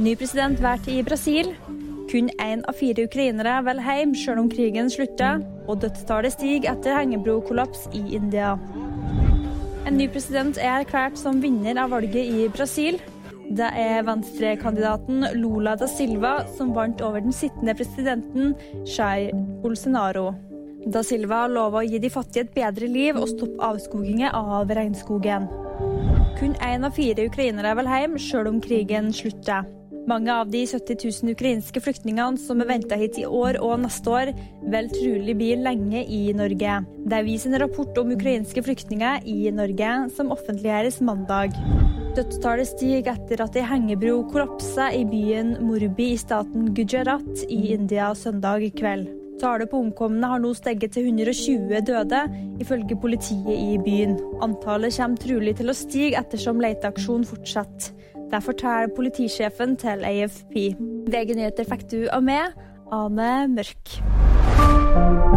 Ny president valgt i Brasil. Kun én av fire ukrainere vel hjem selv om krigen slutter, Og dødstallet stiger etter hengebrokollaps i India. En ny president er erklært som vinner av valget i Brasil. Det er venstrekandidaten Lula da Silva som vant over den sittende presidenten Jair Bolsonaro. Da Silva lova å gi de fattige et bedre liv og stoppe avskogingen av regnskogen. Kun én av fire ukrainere er vel hjem, sjøl om krigen slutter. Mange av de 70 000 ukrainske flyktningene som er venta hit i år og neste år, vil trolig bli lenge i Norge. Det viser en rapport om ukrainske flyktninger i Norge, som offentliggjøres mandag. Dødstallet stiger etter at ei hengebro kollapsa i byen Morbi i staten Gujarat i India søndag kveld. Tallet på omkomne har nå steget til 120 døde, ifølge politiet i byen. Antallet kommer trolig til å stige ettersom leteaksjonen fortsetter. Det forteller politisjefen til AFP. VG-nyheter fikk du av meg, Ane Mørk.